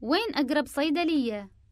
وين أقرب صيدلية؟